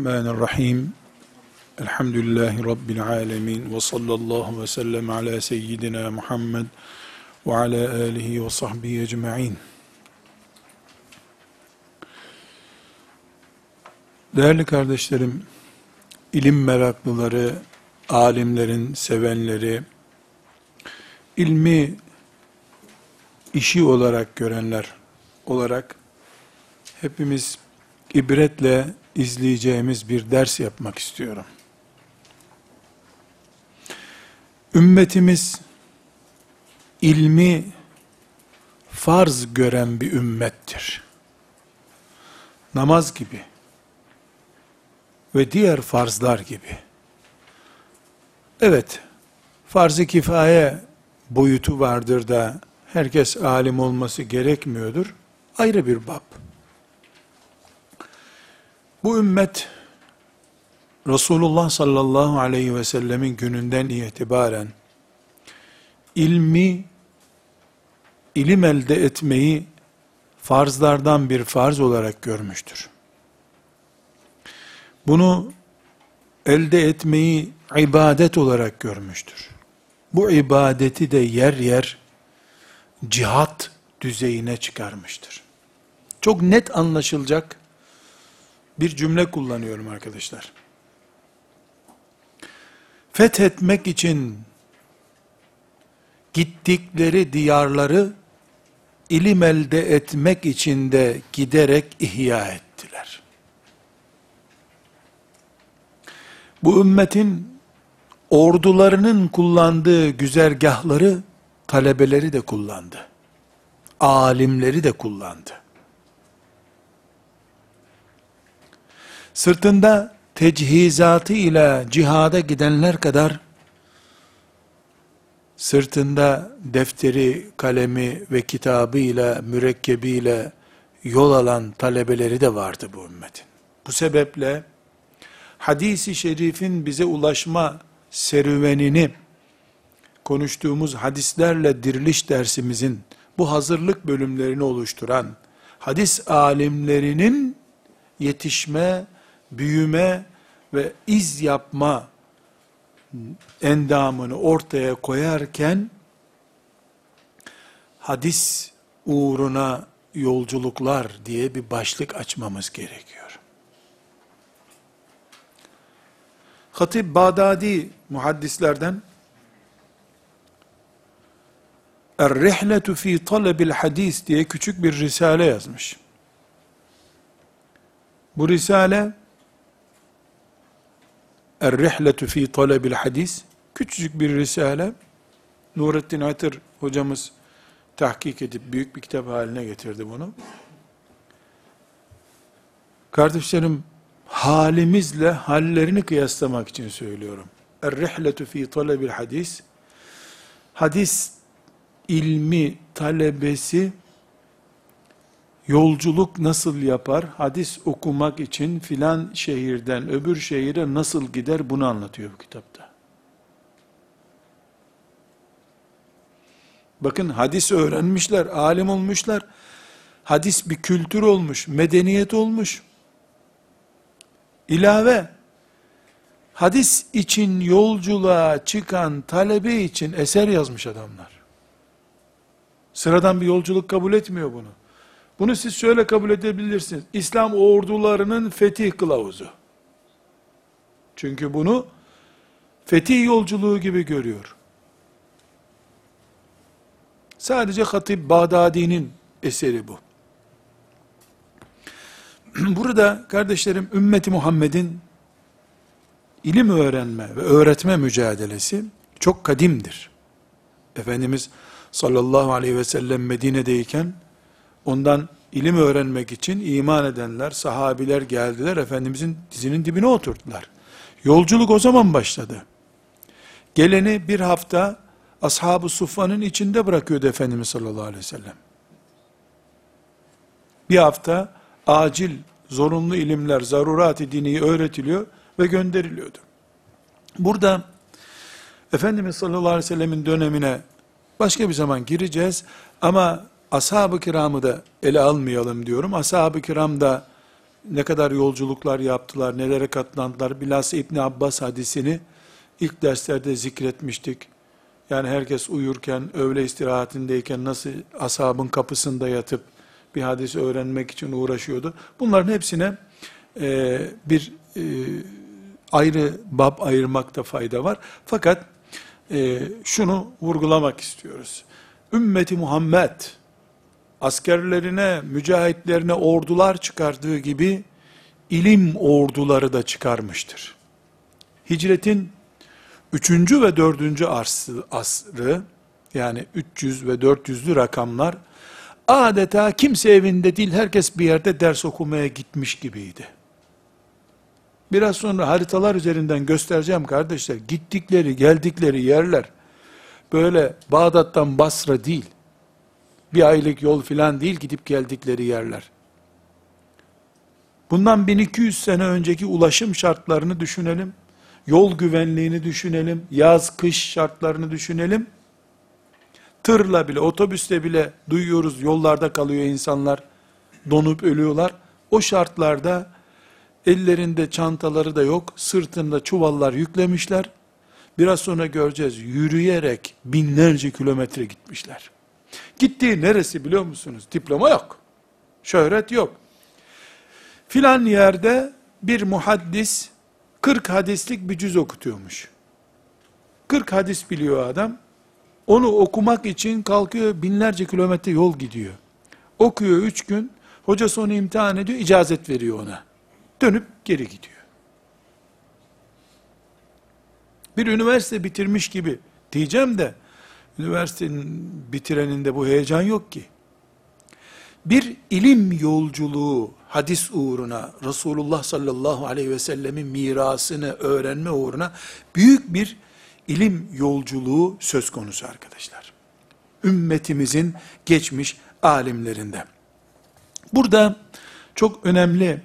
Bismillahirrahmanirrahim. Elhamdülillahi Rabbil alemin. Ve sallallahu ve sellem ala seyyidina Muhammed ve ala alihi ve sahbihi ecma'in. Değerli kardeşlerim, ilim meraklıları, alimlerin sevenleri, ilmi işi olarak görenler olarak hepimiz ibretle izleyeceğimiz bir ders yapmak istiyorum. Ümmetimiz ilmi farz gören bir ümmettir. Namaz gibi ve diğer farzlar gibi. Evet, farz-ı kifaye boyutu vardır da herkes alim olması gerekmiyordur. Ayrı bir bab. Bu ümmet Resulullah sallallahu aleyhi ve sellemin gününden itibaren ilmi, ilim elde etmeyi farzlardan bir farz olarak görmüştür. Bunu elde etmeyi ibadet olarak görmüştür. Bu ibadeti de yer yer cihat düzeyine çıkarmıştır. Çok net anlaşılacak bir cümle kullanıyorum arkadaşlar. Fethetmek için gittikleri diyarları ilim elde etmek için de giderek ihya ettiler. Bu ümmetin ordularının kullandığı güzergahları talebeleri de kullandı. Alimleri de kullandı. Sırtında tecihizatı ile cihada gidenler kadar sırtında defteri, kalemi ve kitabı ile mürekkebiyle yol alan talebeleri de vardı bu ümmetin. Bu sebeple hadisi şerifin bize ulaşma serüvenini konuştuğumuz hadislerle diriliş dersimizin bu hazırlık bölümlerini oluşturan hadis alimlerinin yetişme büyüme ve iz yapma endamını ortaya koyarken hadis uğruna yolculuklar diye bir başlık açmamız gerekiyor. Hatip Bağdadi muhaddislerden Er-Rihletu fi talebil hadis diye küçük bir risale yazmış. Bu risale Er-Rihletu fi talebil hadis küçücük bir risale Nurettin Atır hocamız tahkik edip büyük bir kitap haline getirdi bunu. Kardeşlerim halimizle hallerini kıyaslamak için söylüyorum. Er-Rihletu fi talebil hadis hadis ilmi talebesi yolculuk nasıl yapar, hadis okumak için filan şehirden öbür şehire nasıl gider bunu anlatıyor bu kitapta. Bakın hadis öğrenmişler, alim olmuşlar. Hadis bir kültür olmuş, medeniyet olmuş. İlave, hadis için yolculuğa çıkan talebe için eser yazmış adamlar. Sıradan bir yolculuk kabul etmiyor bunu. Bunu siz şöyle kabul edebilirsiniz. İslam ordularının fetih kılavuzu. Çünkü bunu fetih yolculuğu gibi görüyor. Sadece Hatip Bağdadi'nin eseri bu. Burada kardeşlerim ümmeti Muhammed'in ilim öğrenme ve öğretme mücadelesi çok kadimdir. Efendimiz sallallahu aleyhi ve sellem Medine'deyken Ondan ilim öğrenmek için iman edenler, sahabiler geldiler, Efendimizin dizinin dibine oturttular. Yolculuk o zaman başladı. Geleni bir hafta ashab-ı suffanın içinde bırakıyordu Efendimiz sallallahu aleyhi ve sellem. Bir hafta acil, zorunlu ilimler, zarurat-ı dini öğretiliyor ve gönderiliyordu. Burada Efendimiz sallallahu aleyhi ve sellemin dönemine başka bir zaman gireceğiz ama ashab-ı kiramı da ele almayalım diyorum. Ashab-ı kiram da ne kadar yolculuklar yaptılar, nelere katlandılar. Bilhassa İbn Abbas hadisini ilk derslerde zikretmiştik. Yani herkes uyurken, öğle istirahatindeyken nasıl ashabın kapısında yatıp bir hadis öğrenmek için uğraşıyordu. Bunların hepsine e, bir e, ayrı bab ayırmakta fayda var. Fakat e, şunu vurgulamak istiyoruz. Ümmeti Muhammed askerlerine, mücahitlerine ordular çıkardığı gibi ilim orduları da çıkarmıştır. Hicretin 3. ve 4. asrı, asrı yani 300 ve 400'lü rakamlar adeta kimse evinde değil herkes bir yerde ders okumaya gitmiş gibiydi. Biraz sonra haritalar üzerinden göstereceğim kardeşler. Gittikleri, geldikleri yerler böyle Bağdat'tan Basra değil. Bir aylık yol filan değil gidip geldikleri yerler. Bundan 1200 sene önceki ulaşım şartlarını düşünelim. Yol güvenliğini düşünelim. Yaz kış şartlarını düşünelim. Tırla bile, otobüste bile duyuyoruz yollarda kalıyor insanlar. Donup ölüyorlar. O şartlarda ellerinde çantaları da yok. Sırtında çuvallar yüklemişler. Biraz sonra göreceğiz. Yürüyerek binlerce kilometre gitmişler. Gittiği neresi biliyor musunuz? Diploma yok. Şöhret yok. Filan yerde bir muhaddis 40 hadislik bir cüz okutuyormuş. 40 hadis biliyor adam. Onu okumak için kalkıyor binlerce kilometre yol gidiyor. Okuyor 3 gün. Hocası onu imtihan ediyor, icazet veriyor ona. Dönüp geri gidiyor. Bir üniversite bitirmiş gibi diyeceğim de üniversitenin bitireninde bu heyecan yok ki. Bir ilim yolculuğu hadis uğruna, Resulullah sallallahu aleyhi ve sellemin mirasını öğrenme uğruna büyük bir ilim yolculuğu söz konusu arkadaşlar. Ümmetimizin geçmiş alimlerinde. Burada çok önemli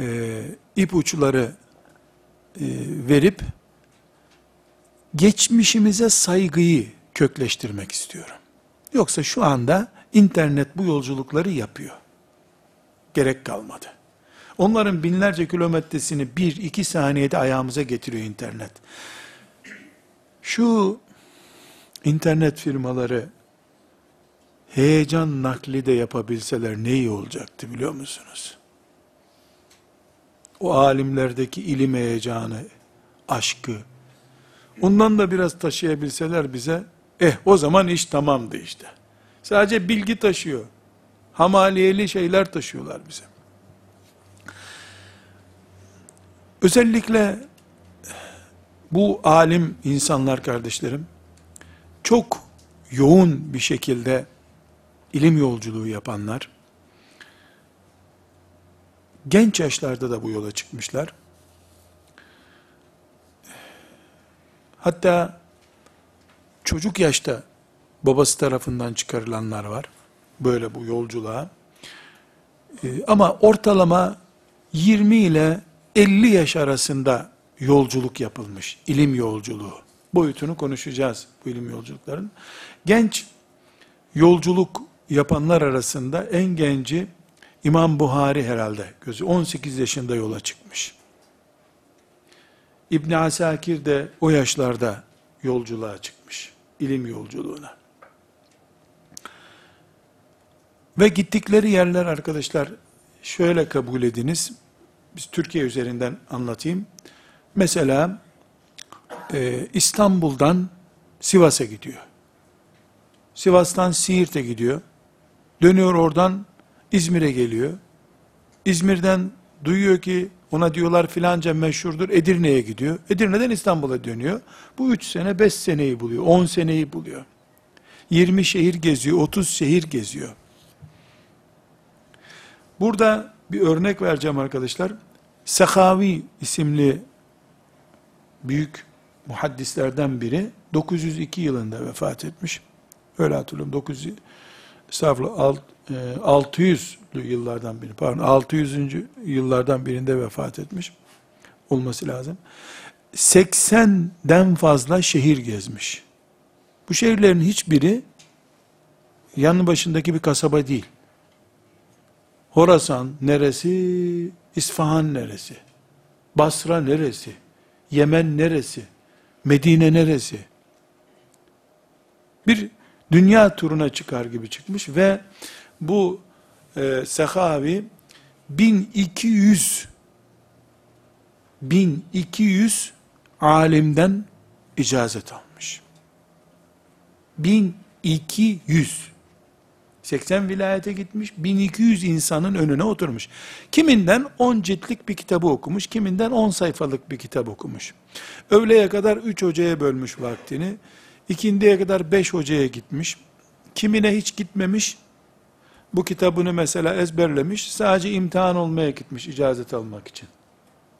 e, ipuçları e, verip geçmişimize saygıyı kökleştirmek istiyorum. Yoksa şu anda internet bu yolculukları yapıyor. Gerek kalmadı. Onların binlerce kilometresini bir iki saniyede ayağımıza getiriyor internet. Şu internet firmaları heyecan nakli de yapabilseler ne iyi olacaktı biliyor musunuz? O alimlerdeki ilim heyecanı, aşkı, ondan da biraz taşıyabilseler bize, eh o zaman iş tamamdı işte. Sadece bilgi taşıyor. Hamaliyeli şeyler taşıyorlar bize. Özellikle bu alim insanlar kardeşlerim, çok yoğun bir şekilde ilim yolculuğu yapanlar, genç yaşlarda da bu yola çıkmışlar. Hatta çocuk yaşta babası tarafından çıkarılanlar var. Böyle bu yolculuğa. Ee, ama ortalama 20 ile 50 yaş arasında yolculuk yapılmış. ilim yolculuğu. Boyutunu konuşacağız bu ilim yolculukların. Genç yolculuk yapanlar arasında en genci İmam Buhari herhalde gözü 18 yaşında yola çıkmış. İbn Asakir de o yaşlarda yolculuğa çıkmış. İlim yolculuğuna. Ve gittikleri yerler arkadaşlar şöyle kabul ediniz. Biz Türkiye üzerinden anlatayım. Mesela e, İstanbul'dan Sivas'a gidiyor. Sivas'tan Siirt'e gidiyor. Dönüyor oradan İzmir'e geliyor. İzmir'den duyuyor ki ona diyorlar filanca meşhurdur. Edirne'ye gidiyor. Edirne'den İstanbul'a dönüyor. Bu üç sene, beş seneyi buluyor. On seneyi buluyor. 20 şehir geziyor, 30 şehir geziyor. Burada bir örnek vereceğim arkadaşlar. Sekavi isimli büyük muhaddislerden biri 902 yılında vefat etmiş. Öyle hatırlıyorum. 900 estağfurullah 600'lü e, yıllardan biri pardon 600. yıllardan birinde vefat etmiş olması lazım. 80'den fazla şehir gezmiş. Bu şehirlerin hiçbiri yanı başındaki bir kasaba değil. Horasan neresi? İsfahan neresi? Basra neresi? Yemen neresi? Medine neresi? Bir dünya turuna çıkar gibi çıkmış ve bu e, Sehavi 1200 1200 alimden icazet almış. 1200 80 vilayete gitmiş, 1200 insanın önüne oturmuş. Kiminden 10 ciltlik bir kitabı okumuş, kiminden 10 sayfalık bir kitap okumuş. Öğleye kadar 3 hocaya bölmüş vaktini, ikindiye kadar 5 hocaya gitmiş. Kimine hiç gitmemiş, bu kitabını mesela ezberlemiş, sadece imtihan olmaya gitmiş icazet almak için.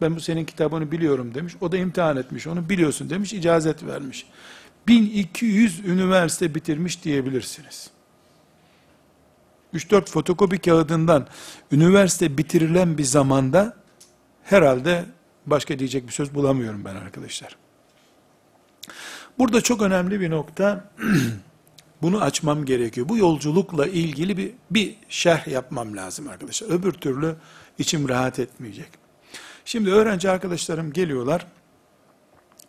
Ben bu senin kitabını biliyorum demiş, o da imtihan etmiş, onu biliyorsun demiş, icazet vermiş. 1200 üniversite bitirmiş diyebilirsiniz. 3-4 fotokopi kağıdından üniversite bitirilen bir zamanda herhalde başka diyecek bir söz bulamıyorum ben arkadaşlar. Burada çok önemli bir nokta bunu açmam gerekiyor. Bu yolculukla ilgili bir, bir şerh yapmam lazım arkadaşlar. Öbür türlü içim rahat etmeyecek. Şimdi öğrenci arkadaşlarım geliyorlar.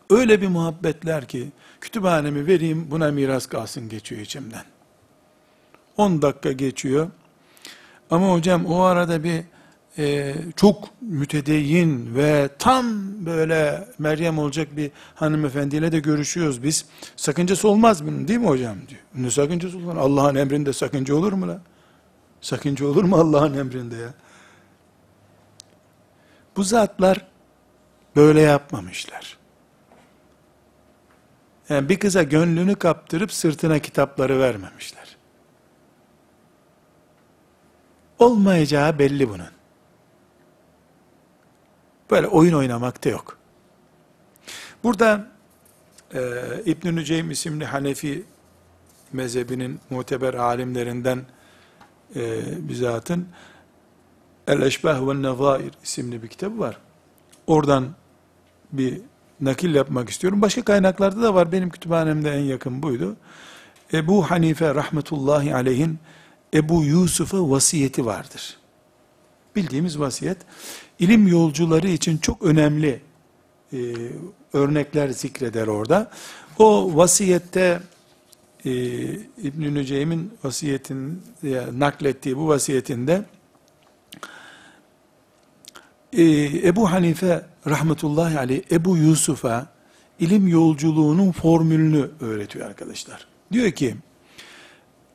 Öyle bir muhabbetler ki kütüphanemi vereyim buna miras kalsın geçiyor içimden. 10 dakika geçiyor. Ama hocam o arada bir e, çok mütedeyyin ve tam böyle Meryem olacak bir hanımefendiyle de görüşüyoruz biz. Sakıncası olmaz bunun değil mi hocam diyor. Ne sakıncası olur? Allah'ın emrinde sakınca olur mu la? Sakınca olur mu Allah'ın emrinde ya? Bu zatlar böyle yapmamışlar. Yani bir kıza gönlünü kaptırıp sırtına kitapları vermemişler. Olmayacağı belli bunun. Böyle oyun oynamak da yok. Burada e, İbn-i Nüceym isimli Hanefi mezhebinin muteber alimlerinden e, bizatın El-Eşbah ve Nezair isimli bir kitabı var. Oradan bir nakil yapmak istiyorum. Başka kaynaklarda da var. Benim kütüphanemde en yakın buydu. Ebu Hanife rahmetullahi aleyhin Ebu Yusuf'a vasiyeti vardır. Bildiğimiz vasiyet, ilim yolcuları için çok önemli e, örnekler zikreder orada. O vasiyette e, İbn-i Nüceym'in vasiyetin ya, naklettiği bu vasiyetinde e, Ebu Hanife rahmetullahi aleyh Ebu Yusuf'a ilim yolculuğunun formülünü öğretiyor arkadaşlar. Diyor ki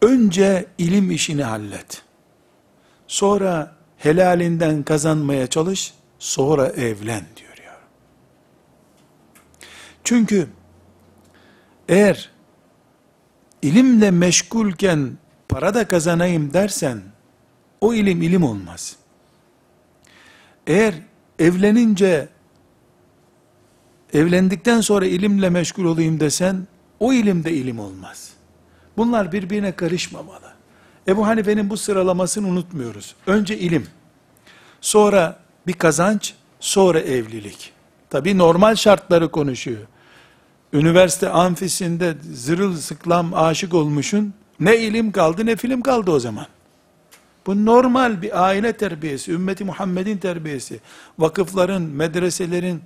önce ilim işini hallet. Sonra helalinden kazanmaya çalış, sonra evlen diyor ya. Çünkü eğer ilimle meşgulken para da kazanayım dersen o ilim ilim olmaz. Eğer evlenince evlendikten sonra ilimle meşgul olayım desen o ilim de ilim olmaz. Bunlar birbirine karışmamalı. Ebu Hanife'nin bu sıralamasını unutmuyoruz. Önce ilim, sonra bir kazanç, sonra evlilik. Tabi normal şartları konuşuyor. Üniversite amfisinde zırıl sıklam aşık olmuşun, ne ilim kaldı ne film kaldı o zaman. Bu normal bir aile terbiyesi, ümmeti Muhammed'in terbiyesi. Vakıfların, medreselerin,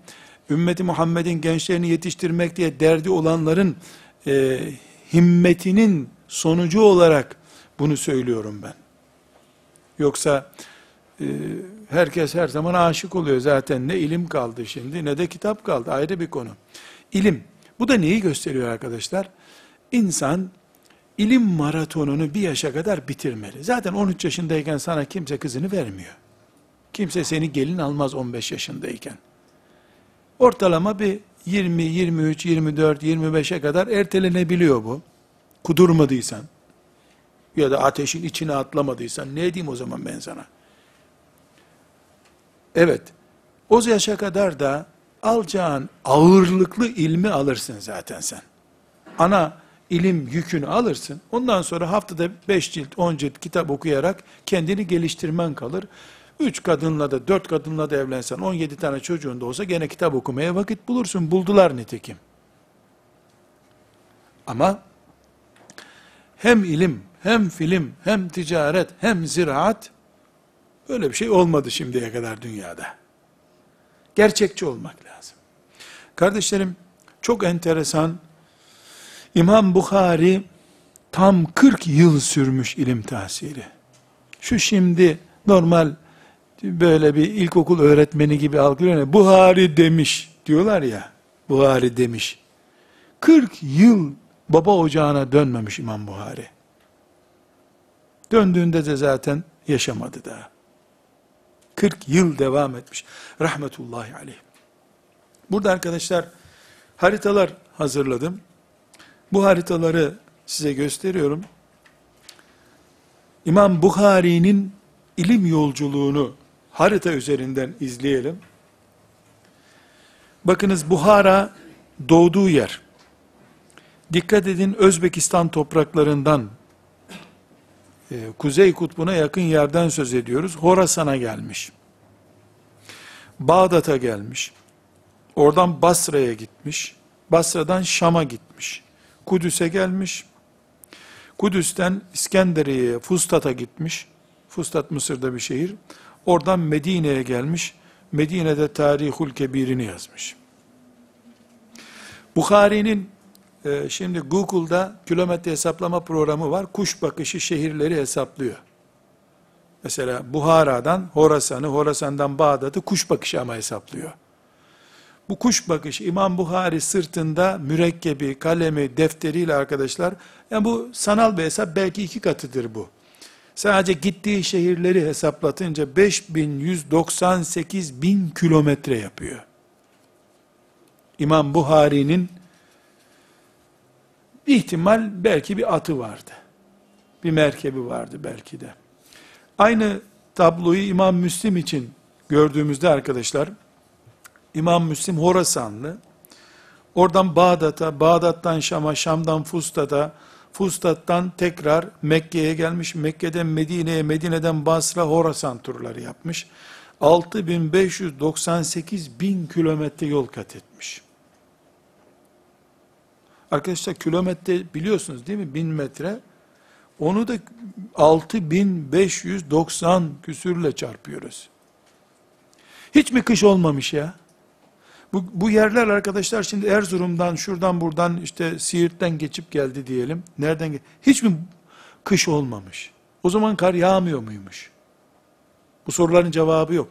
ümmeti Muhammed'in gençlerini yetiştirmek diye derdi olanların e, himmetinin sonucu olarak bunu söylüyorum ben. Yoksa e, herkes her zaman aşık oluyor zaten. Ne ilim kaldı şimdi ne de kitap kaldı. Ayrı bir konu. İlim. Bu da neyi gösteriyor arkadaşlar? İnsan ilim maratonunu bir yaşa kadar bitirmeli. Zaten 13 yaşındayken sana kimse kızını vermiyor. Kimse seni gelin almaz 15 yaşındayken. Ortalama bir 20, 23, 24, 25'e kadar ertelenebiliyor bu. Kudurmadıysan ya da ateşin içine atlamadıysan ne edeyim o zaman ben sana? Evet, o yaşa kadar da alacağın ağırlıklı ilmi alırsın zaten sen. Ana ilim yükünü alırsın. Ondan sonra haftada 5 cilt, 10 cilt kitap okuyarak kendini geliştirmen kalır. 3 kadınla da 4 kadınla da evlensen 17 tane çocuğun da olsa gene kitap okumaya vakit bulursun. Buldular nitekim. Ama hem ilim, hem film, hem ticaret, hem ziraat Öyle bir şey olmadı şimdiye kadar dünyada. Gerçekçi olmak lazım. Kardeşlerim, çok enteresan, İmam Bukhari tam 40 yıl sürmüş ilim tahsili. Şu şimdi normal böyle bir ilkokul öğretmeni gibi algılıyor ya, Buhari demiş diyorlar ya, Buhari demiş. 40 yıl baba ocağına dönmemiş İmam Buhari. Döndüğünde de zaten yaşamadı daha. 40 yıl devam etmiş. Rahmetullahi aleyh. Burada arkadaşlar haritalar hazırladım. Bu haritaları size gösteriyorum. İmam Bukhari'nin ilim yolculuğunu harita üzerinden izleyelim. Bakınız Buhara doğduğu yer. Dikkat edin Özbekistan topraklarından e, Kuzey Kutbu'na yakın yerden söz ediyoruz. Horasan'a gelmiş. Bağdat'a gelmiş. Oradan Basra'ya gitmiş. Basra'dan Şam'a gitmiş. Kudüs'e gelmiş. Kudüs'ten İskenderiye'ye, Fustat'a gitmiş. Fustat Mısır'da bir şehir. Oradan Medine'ye gelmiş. Medine'de Tarihul Kebir'ini yazmış. Bukhari'nin e, şimdi Google'da kilometre hesaplama programı var. Kuş bakışı şehirleri hesaplıyor. Mesela Buhara'dan Horasan'ı, Horasan'dan Bağdat'ı kuş bakışı ama hesaplıyor. Bu kuş bakışı İmam Buhari sırtında mürekkebi, kalemi, defteriyle arkadaşlar, yani bu sanal bir hesap belki iki katıdır bu. Sadece gittiği şehirleri hesaplatınca 5198 bin kilometre yapıyor. İmam Buhari'nin ihtimal belki bir atı vardı. Bir merkebi vardı belki de. Aynı tabloyu İmam Müslim için gördüğümüzde arkadaşlar, İmam Müslim Horasanlı, oradan Bağdat'a, Bağdat'tan Şam'a, Şam'dan Fustat'a, Fustat'tan tekrar Mekke'ye gelmiş, Mekke'den Medine'ye, Medine'den Basra, Horasan turları yapmış. 6598 bin kilometre yol kat etmiş. Arkadaşlar kilometre biliyorsunuz değil mi? Bin metre. Onu da 6590 küsürle çarpıyoruz. Hiç mi kış olmamış ya? Bu, bu yerler arkadaşlar şimdi Erzurum'dan, şuradan buradan işte Siirt'ten geçip geldi diyelim. Nereden? Hiç mi kış olmamış? O zaman kar yağmıyor muymuş? Bu soruların cevabı yok.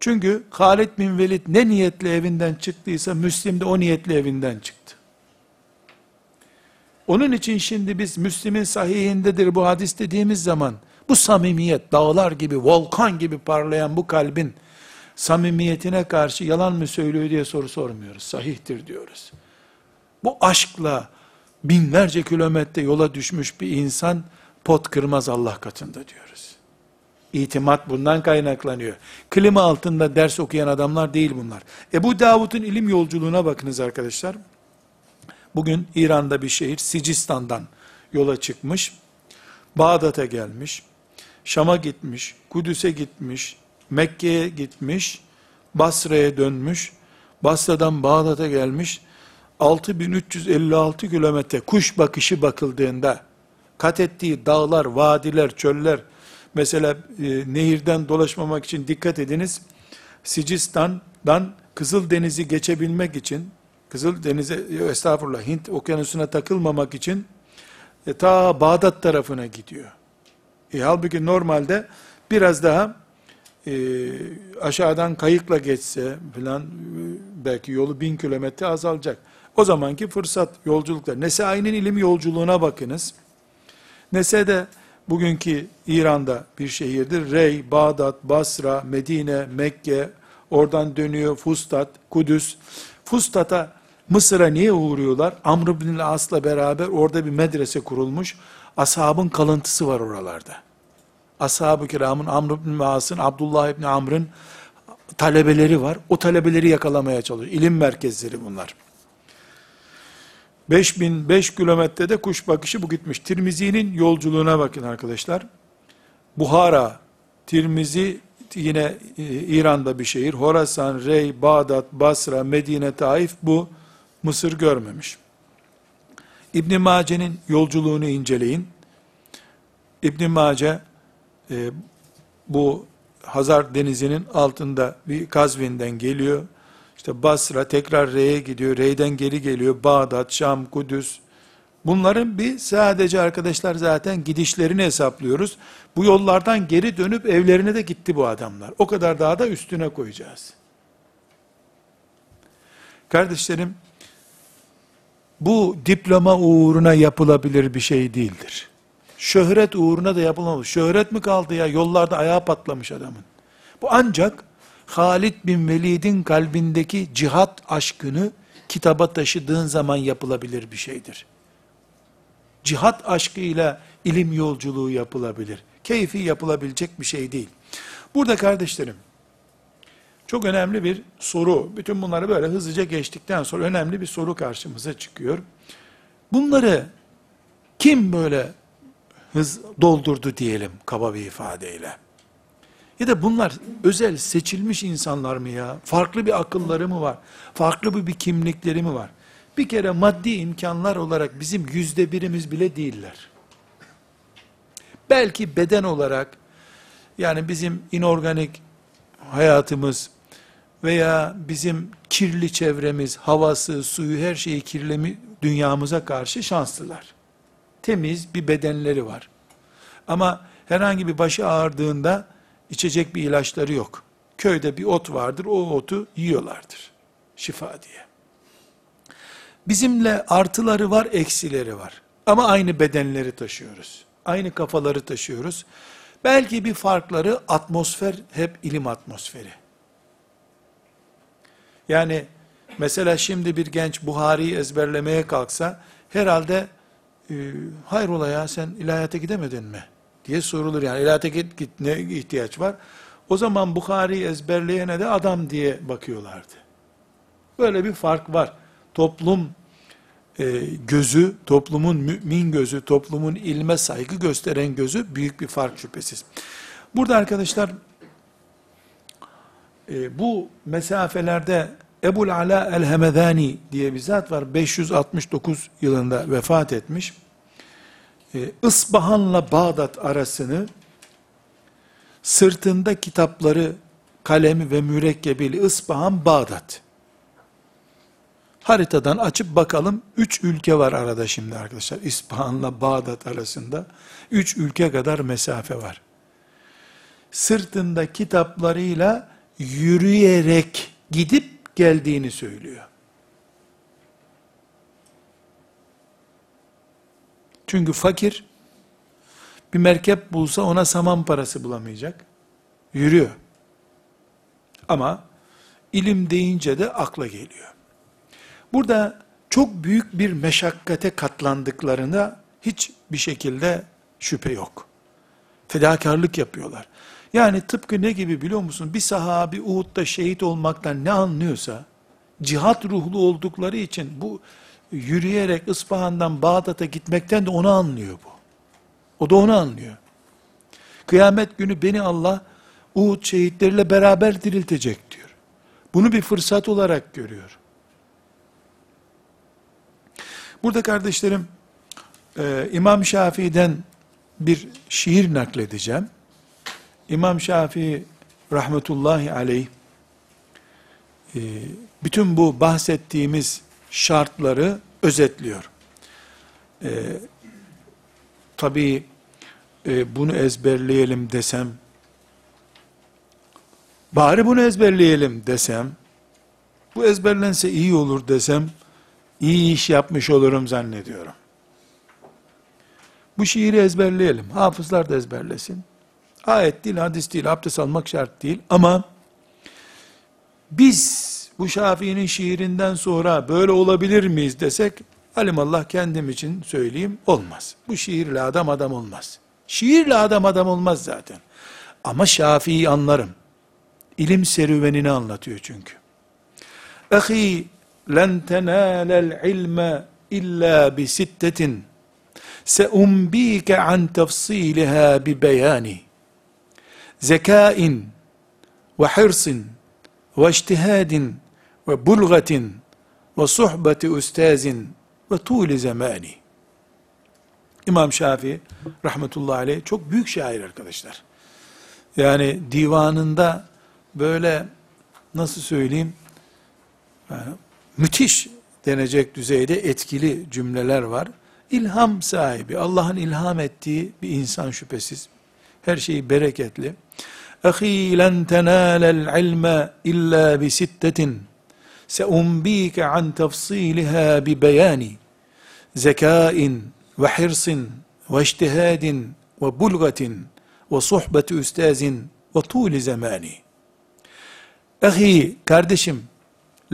Çünkü Halid bin Velid ne niyetle evinden çıktıysa Müslim de o niyetle evinden çıktı. Onun için şimdi biz Müslim'in sahihindedir bu hadis dediğimiz zaman bu samimiyet dağlar gibi, volkan gibi parlayan bu kalbin samimiyetine karşı yalan mı söylüyor diye soru sormuyoruz. Sahihtir diyoruz. Bu aşkla binlerce kilometre yola düşmüş bir insan pot kırmaz Allah katında diyoruz. İtimat bundan kaynaklanıyor. Klima altında ders okuyan adamlar değil bunlar. Ebu Davud'un ilim yolculuğuna bakınız arkadaşlar. Bugün İran'da bir şehir Sicistan'dan yola çıkmış. Bağdat'a gelmiş. Şam'a gitmiş. Kudüs'e gitmiş. Mekke'ye gitmiş. Basra'ya dönmüş. Basra'dan Bağdat'a gelmiş. 6356 kilometre kuş bakışı bakıldığında kat ettiği dağlar, vadiler, çöller, mesela e, nehirden dolaşmamak için dikkat ediniz. Sicistan'dan Kızıldeniz'i geçebilmek için Kızıl Denize, estağfurullah Hint okyanusuna takılmamak için e, ta Bağdat tarafına gidiyor. E, halbuki normalde biraz daha e, aşağıdan kayıkla geçse filan e, belki yolu bin kilometre azalacak. O zamanki fırsat yolculuklar. Nesai'nin ilim yolculuğuna bakınız. Nese'de bugünkü İran'da bir şehirdir. Rey, Bağdat, Basra, Medine, Mekke, oradan dönüyor Fustat, Kudüs. Fustat'a Mısır'a niye uğruyorlar? Amr bin As'la beraber orada bir medrese kurulmuş. Ashabın kalıntısı var oralarda. Ashab-ı kiramın, Amr bin As'ın, Abdullah bin Amr'ın talebeleri var. O talebeleri yakalamaya çalışıyor. İlim merkezleri bunlar. 5005 kilometrede kuş bakışı bu gitmiş. Tirmizi'nin yolculuğuna bakın arkadaşlar. Buhara, Tirmizi yine e, İran'da bir şehir. Horasan, Rey, Bağdat, Basra, Medine, Taif bu Mısır görmemiş. İbn Mace'nin yolculuğunu inceleyin. İbn Mace e, bu Hazar denizinin altında bir Kazvin'den geliyor. İşte Basra tekrar Rey'e gidiyor. Rey'den geri geliyor. Bağdat, Şam, Kudüs. Bunların bir sadece arkadaşlar zaten gidişlerini hesaplıyoruz. Bu yollardan geri dönüp evlerine de gitti bu adamlar. O kadar daha da üstüne koyacağız. Kardeşlerim, bu diploma uğruna yapılabilir bir şey değildir. Şöhret uğruna da yapılmaz. Şöhret mi kaldı ya? Yollarda ayağı patlamış adamın. Bu ancak Halid bin Velid'in kalbindeki cihat aşkını kitaba taşıdığın zaman yapılabilir bir şeydir. Cihat aşkıyla ilim yolculuğu yapılabilir. Keyfi yapılabilecek bir şey değil. Burada kardeşlerim, çok önemli bir soru. Bütün bunları böyle hızlıca geçtikten sonra önemli bir soru karşımıza çıkıyor. Bunları kim böyle hız doldurdu diyelim kaba bir ifadeyle? Ya da bunlar özel seçilmiş insanlar mı ya? Farklı bir akılları mı var? Farklı bir, bir kimlikleri mi var? Bir kere maddi imkanlar olarak bizim yüzde birimiz bile değiller. Belki beden olarak, yani bizim inorganik hayatımız veya bizim kirli çevremiz, havası, suyu, her şeyi kirlemi dünyamıza karşı şanslılar. Temiz bir bedenleri var. Ama herhangi bir başı ağrıdığında içecek bir ilaçları yok. Köyde bir ot vardır, o otu yiyorlardır. Şifa diye. Bizimle artıları var, eksileri var. Ama aynı bedenleri taşıyoruz. Aynı kafaları taşıyoruz. Belki bir farkları atmosfer hep ilim atmosferi. Yani mesela şimdi bir genç Buhari'yi ezberlemeye kalksa herhalde e, hayrola ya sen ilahiyata gidemedin mi? diye sorulur yani ilahiyata git, git ne ihtiyaç var? O zaman Bukhari'yi ezberleyene de adam diye bakıyorlardı. Böyle bir fark var. Toplum e, gözü, toplumun mümin gözü, toplumun ilme saygı gösteren gözü büyük bir fark şüphesiz. Burada arkadaşlar e, bu mesafelerde Ebul Ala el-Hemedani diye bir zat var. 569 yılında vefat etmiş. E, Isbahan'la Bağdat arasını sırtında kitapları, kalemi ve mürekkebiyle Isbahan, Bağdat. Haritadan açıp bakalım. Üç ülke var arada şimdi arkadaşlar. İspahan'la Bağdat arasında. Üç ülke kadar mesafe var. Sırtında kitaplarıyla yürüyerek gidip geldiğini söylüyor. Çünkü fakir bir merkep bulsa ona saman parası bulamayacak. Yürüyor. Ama ilim deyince de akla geliyor. Burada çok büyük bir meşakkate katlandıklarına hiç bir şekilde şüphe yok. Fedakarlık yapıyorlar. Yani tıpkı ne gibi biliyor musun? Bir sahabi Uhud'da şehit olmaktan ne anlıyorsa, cihat ruhlu oldukları için bu yürüyerek İspahan'dan Bağdat'a gitmekten de onu anlıyor bu. O da onu anlıyor. Kıyamet günü beni Allah Uhud şehitleriyle beraber diriltecek diyor. Bunu bir fırsat olarak görüyor. Burada kardeşlerim, e, İmam Şafii'den bir şiir nakledeceğim. İmam Şafii rahmetullahi aleyh, e, bütün bu bahsettiğimiz şartları özetliyor. E, Tabi e, bunu ezberleyelim desem, bari bunu ezberleyelim desem, bu ezberlense iyi olur desem, iyi iş yapmış olurum zannediyorum. Bu şiiri ezberleyelim. Hafızlar da ezberlesin. Ayet değil, hadis değil, abdest almak şart değil ama biz bu Şafii'nin şiirinden sonra böyle olabilir miyiz desek, alimallah kendim için söyleyeyim, olmaz. Bu şiirle adam adam olmaz. Şiirle adam adam olmaz zaten. Ama Şafii'yi anlarım. İlim serüvenini anlatıyor çünkü. Ehi len tenâlel ilme illa bi sittetin se'umbike an tefsîlihâ bi beyânih zekain ve hırsin ve iştihadin ve bulgatin ve suhbeti üstazin ve tuğli zemani. İmam Şafii rahmetullahi aleyh çok büyük şair arkadaşlar. Yani divanında böyle nasıl söyleyeyim yani müthiş denecek düzeyde etkili cümleler var. İlham sahibi, Allah'ın ilham ettiği bir insan şüphesiz. Her şeyi bereketli. Ehi len tenâlel ilme illa bi sittetin. Seumbike an tefsiliha bi beyani. Zekain ve hirsin ve iştihadin ve bulgatin ve sohbeti üstazin ve tuğli zemani. Ehi kardeşim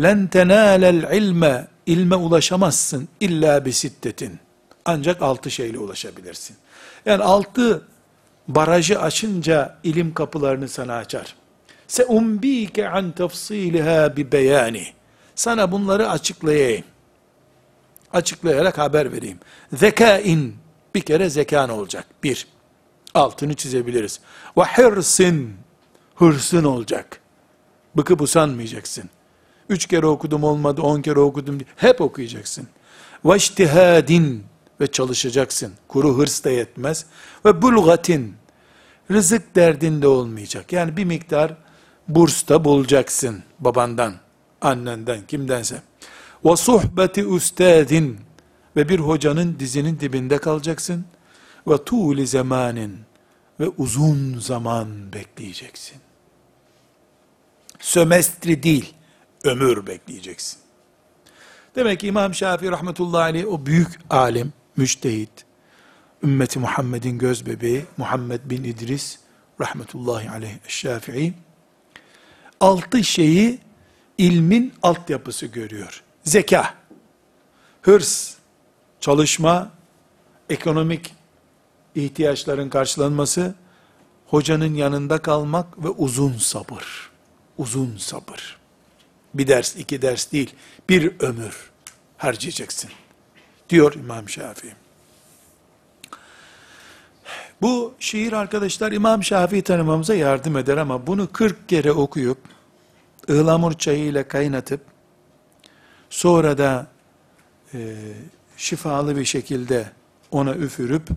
len tenâlel ilme ilme ulaşamazsın illa bi sittetin. Ancak altı şeyle ulaşabilirsin. Yani altı barajı açınca ilim kapılarını sana açar. Se umbike an tefsiliha bi beyani. Sana bunları açıklayayım. Açıklayarak haber vereyim. Zekain, bir kere zekan olacak. Bir, altını çizebiliriz. Ve hırsin, hırsın olacak. Bıkıp usanmayacaksın. Üç kere okudum olmadı, on kere okudum. Hep okuyacaksın. Ve iştihadin ve çalışacaksın. Kuru hırs da yetmez. Ve bulgatin rızık derdinde olmayacak. Yani bir miktar burs da bulacaksın babandan, annenden, kimdense. Ve suhbeti üstadin ve bir hocanın dizinin dibinde kalacaksın. Ve tuğli zamanin ve uzun zaman bekleyeceksin. Sömestri değil, ömür bekleyeceksin. Demek ki İmam Şafii rahmetullahi aleyh o büyük alim, müçtehit, ümmeti Muhammed'in göz bebeği Muhammed bin İdris rahmetullahi aleyh Şafii altı şeyi ilmin altyapısı görüyor. Zeka, hırs, çalışma, ekonomik ihtiyaçların karşılanması, hocanın yanında kalmak ve uzun sabır. Uzun sabır. Bir ders, iki ders değil, bir ömür harcayacaksın. Diyor İmam Şafii. Bu şiir arkadaşlar İmam Şafii tanımamıza yardım eder ama bunu 40 kere okuyup, ıhlamur çayıyla kaynatıp, sonra da e, şifalı bir şekilde ona üfürüp,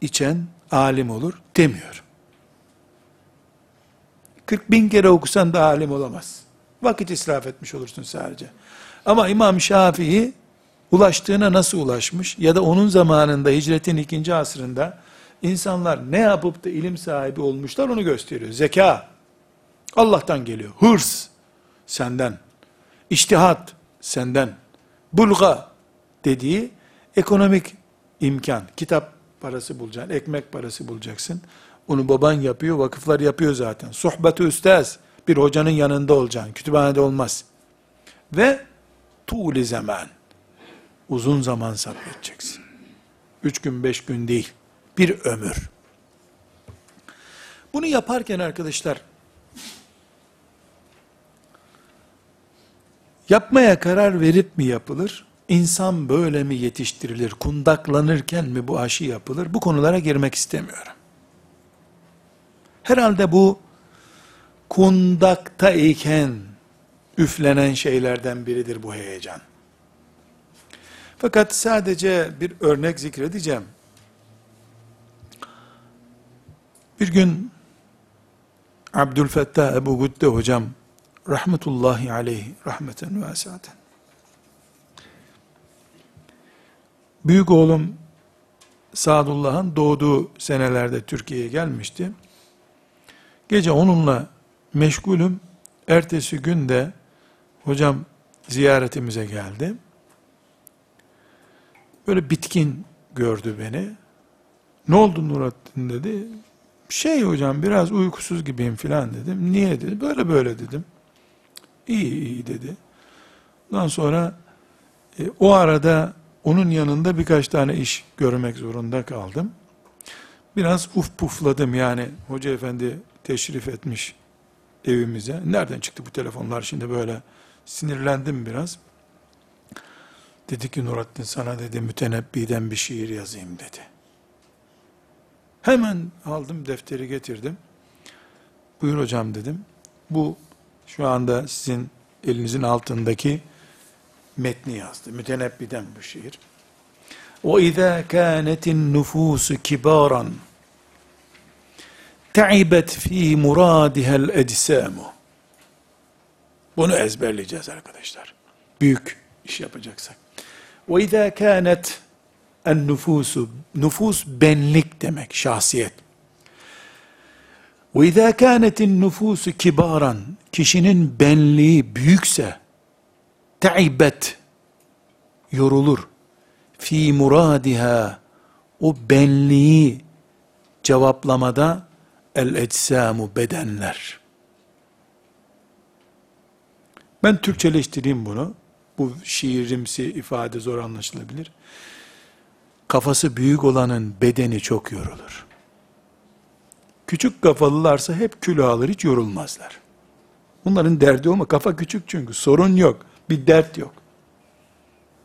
içen alim olur demiyor. 40 bin kere okusan da alim olamaz. Vakit israf etmiş olursun sadece. Ama İmam Şafii ulaştığına nasıl ulaşmış ya da onun zamanında hicretin ikinci asrında insanlar ne yapıp da ilim sahibi olmuşlar onu gösteriyor. Zeka Allah'tan geliyor. Hırs senden. İçtihat senden. Bulga dediği ekonomik imkan. Kitap parası bulacaksın, ekmek parası bulacaksın. Onu baban yapıyor, vakıflar yapıyor zaten. Sohbeti üstaz, bir hocanın yanında olacaksın. Kütüphanede olmaz. Ve tuğli zaman. Uzun zaman sabredeceksin. Üç gün, beş gün değil. Bir ömür. Bunu yaparken arkadaşlar, yapmaya karar verip mi yapılır? İnsan böyle mi yetiştirilir? Kundaklanırken mi bu aşı yapılır? Bu konulara girmek istemiyorum. Herhalde bu kundakta iken üflenen şeylerden biridir bu heyecan. Fakat sadece bir örnek zikredeceğim. Bir gün Abdülfettah Ebu Gütte hocam rahmetullahi aleyh rahmeten vasiaten büyük oğlum Sadullah'ın doğduğu senelerde Türkiye'ye gelmişti. Gece onunla meşgulüm. Ertesi gün de hocam ziyaretimize geldi. Böyle bitkin gördü beni. Ne oldu Nurattin dedi. Şey hocam biraz uykusuz gibiyim filan dedim. Niye dedi. Böyle böyle dedim. İyi iyi dedi. Ondan sonra e, o arada onun yanında birkaç tane iş görmek zorunda kaldım. Biraz uf pufladım yani hoca efendi teşrif etmiş evimize. Nereden çıktı bu telefonlar şimdi böyle sinirlendim biraz. Dedi ki Nurattin sana dedi mütenebbiden bir şiir yazayım dedi. Hemen aldım defteri getirdim. Buyur hocam dedim. Bu şu anda sizin elinizin altındaki metni yazdı. Mütenebbiden bu şiir. O izâ kânetin nüfusu kibâran te'ibet fî muradihel Bunu ezberleyeceğiz arkadaşlar. Büyük iş yapacaksak. Kânet en nüfusu, nüfus benlik demek, şahsiyet. İzâ kânetin nüfusu kibaran, kişinin benliği büyükse, te'ibet, yorulur. Fi muradiha, o benliği cevaplamada el ecsamu bedenler. Ben Türkçeleştireyim bunu. Bu şiirimsi ifade zor anlaşılabilir. Kafası büyük olanın bedeni çok yorulur. Küçük kafalılarsa hep kilo alır, hiç yorulmazlar. Bunların derdi olma. Kafa küçük çünkü. Sorun yok. Bir dert yok.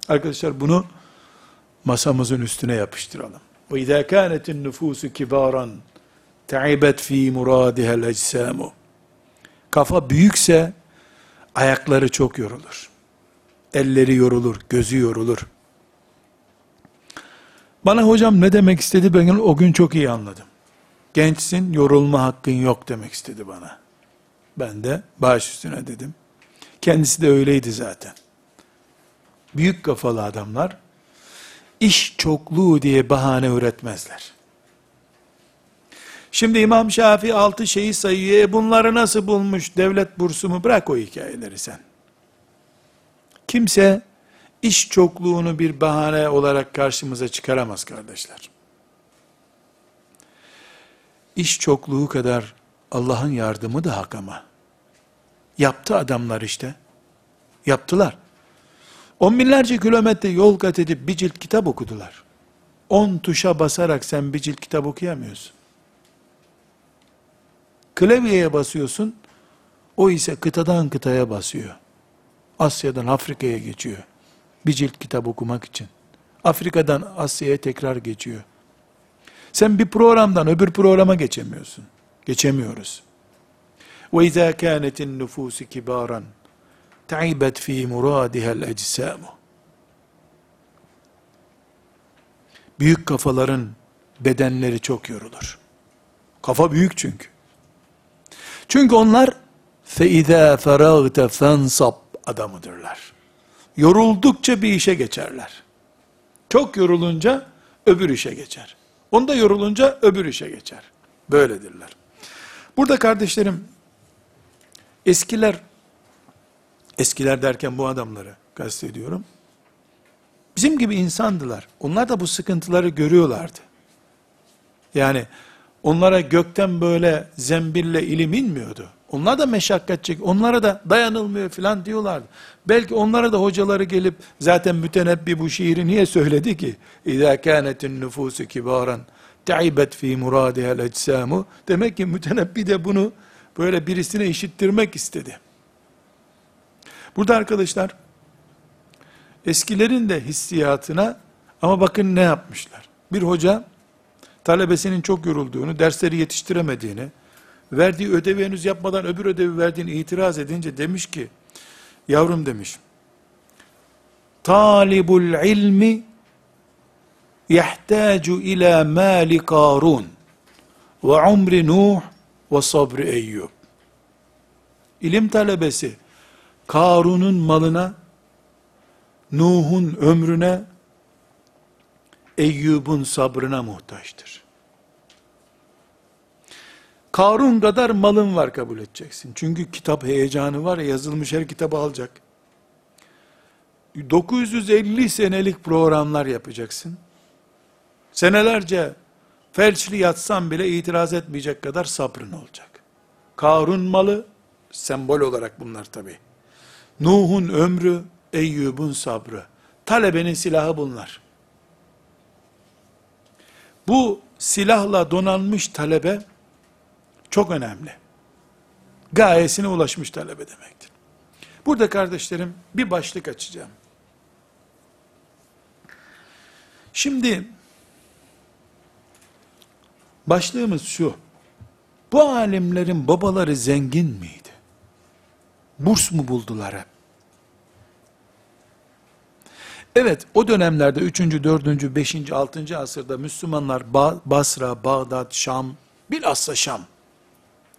Arkadaşlar bunu masamızın üstüne yapıştıralım. İzâ kânetin nüfûsü kibâran te'ibet fî murâdihel ecsamu. Kafa büyükse ayakları çok yorulur. Elleri yorulur, gözü yorulur. Bana hocam ne demek istedi ben o gün çok iyi anladım. Gençsin, yorulma hakkın yok demek istedi bana. Ben de baş üstüne dedim. Kendisi de öyleydi zaten. Büyük kafalı adamlar iş çokluğu diye bahane üretmezler. Şimdi İmam Şafii altı şeyi sayıyor. E bunları nasıl bulmuş? Devlet bursu mu? Bırak o hikayeleri sen. Kimse iş çokluğunu bir bahane olarak karşımıza çıkaramaz kardeşler. İş çokluğu kadar Allah'ın yardımı da hak ama. Yaptı adamlar işte. Yaptılar. On binlerce kilometre yol kat edip bir cilt kitap okudular. On tuşa basarak sen bir cilt kitap okuyamıyorsun. Klavyeye basıyorsun, o ise kıtadan kıtaya basıyor. Asya'dan Afrika'ya geçiyor. Bir cilt kitap okumak için. Afrika'dan Asya'ya tekrar geçiyor. Sen bir programdan öbür programa geçemiyorsun. Geçemiyoruz. Ve izâ kânetin nüfûsü kibâran ta'ibet fî murâdihel ecsamu. Büyük kafaların bedenleri çok yorulur. Kafa büyük çünkü. Çünkü onlar فَاِذَا فَرَغْتَ فَانْصَبْ adamıdırlar. Yoruldukça bir işe geçerler. Çok yorulunca öbür işe geçer. Onda yorulunca öbür işe geçer. Böyledirler. Burada kardeşlerim, eskiler, eskiler derken bu adamları kastediyorum. Bizim gibi insandılar. Onlar da bu sıkıntıları görüyorlardı. Yani onlara gökten böyle zembille ilim inmiyordu. Onlar da meşakkat çek, onlara da dayanılmıyor filan diyorlardı. Belki onlara da hocaları gelip zaten mütenebbi bu şiiri niye söyledi ki? İzâ kânetin nüfûsü kibâran te'ibet fî murâdihel ecsamu. Demek ki mütenebbi de bunu böyle birisine işittirmek istedi. Burada arkadaşlar eskilerin de hissiyatına ama bakın ne yapmışlar. Bir hoca talebesinin çok yorulduğunu, dersleri yetiştiremediğini, verdiği ödevi henüz yapmadan öbür ödevi verdiğini itiraz edince demiş ki, yavrum demiş, talibul ilmi yahtacu ila mali karun ve umri nuh ve sabri eyyub. İlim talebesi Karun'un malına, Nuh'un ömrüne, Eyyub'un sabrına muhtaçtır. Karun kadar malın var kabul edeceksin. Çünkü kitap heyecanı var ya yazılmış her kitabı alacak. 950 senelik programlar yapacaksın. Senelerce felçli yatsan bile itiraz etmeyecek kadar sabrın olacak. Karun malı, sembol olarak bunlar tabi. Nuh'un ömrü, Eyyub'un sabrı. Talebenin silahı bunlar. Bu silahla donanmış talebe, çok önemli. Gayesine ulaşmış talebe demektir. Burada kardeşlerim bir başlık açacağım. Şimdi başlığımız şu. Bu alimlerin babaları zengin miydi? Burs mu buldular hep? Evet, o dönemlerde 3. 4. 5. 6. asırda Müslümanlar Basra, Bağdat, Şam, bilhassa Şam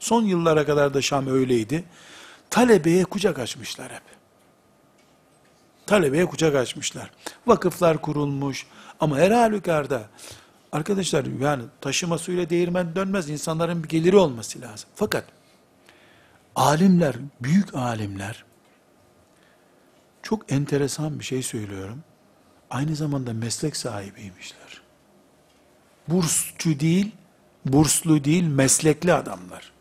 Son yıllara kadar da Şam öyleydi. Talebeye kucak açmışlar hep. Talebeye kucak açmışlar. Vakıflar kurulmuş. Ama her halükarda arkadaşlar yani taşıma suyla değirmen dönmez. İnsanların bir geliri olması lazım. Fakat alimler, büyük alimler çok enteresan bir şey söylüyorum. Aynı zamanda meslek sahibiymişler. Bursçu değil, burslu değil, meslekli adamlar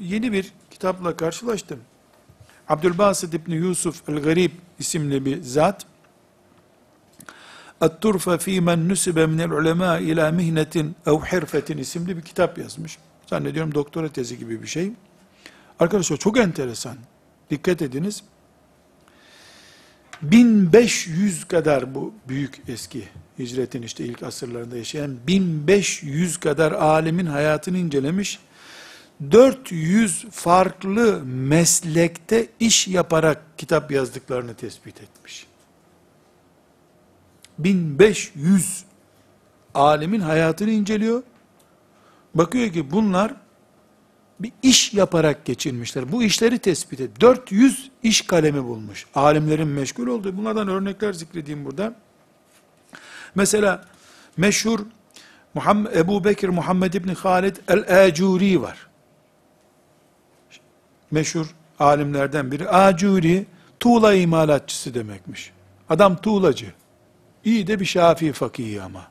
yeni bir kitapla karşılaştım. Abdülbasit İbni Yusuf el-Garib isimli bir zat, At-Turfe fî men nüsibe minel ulemâ ila mihnetin ev hirfetin isimli bir kitap yazmış. Zannediyorum doktora tezi gibi bir şey. Arkadaşlar çok enteresan. Dikkat ediniz. 1500 kadar bu büyük eski hicretin işte ilk asırlarında yaşayan 1500 kadar alimin hayatını incelemiş. 400 farklı meslekte iş yaparak kitap yazdıklarını tespit etmiş. 1500 alimin hayatını inceliyor. Bakıyor ki bunlar bir iş yaparak geçirmişler. Bu işleri tespit et. 400 iş kalemi bulmuş. Alimlerin meşgul olduğu. Bunlardan örnekler zikredeyim burada. Mesela meşhur Muhammed, Ebu Bekir Muhammed İbni Halid el-Acuri var. Meşhur alimlerden biri. Acuri, tuğla imalatçısı demekmiş. Adam tuğlacı. İyi de bir şafi fakihi ama.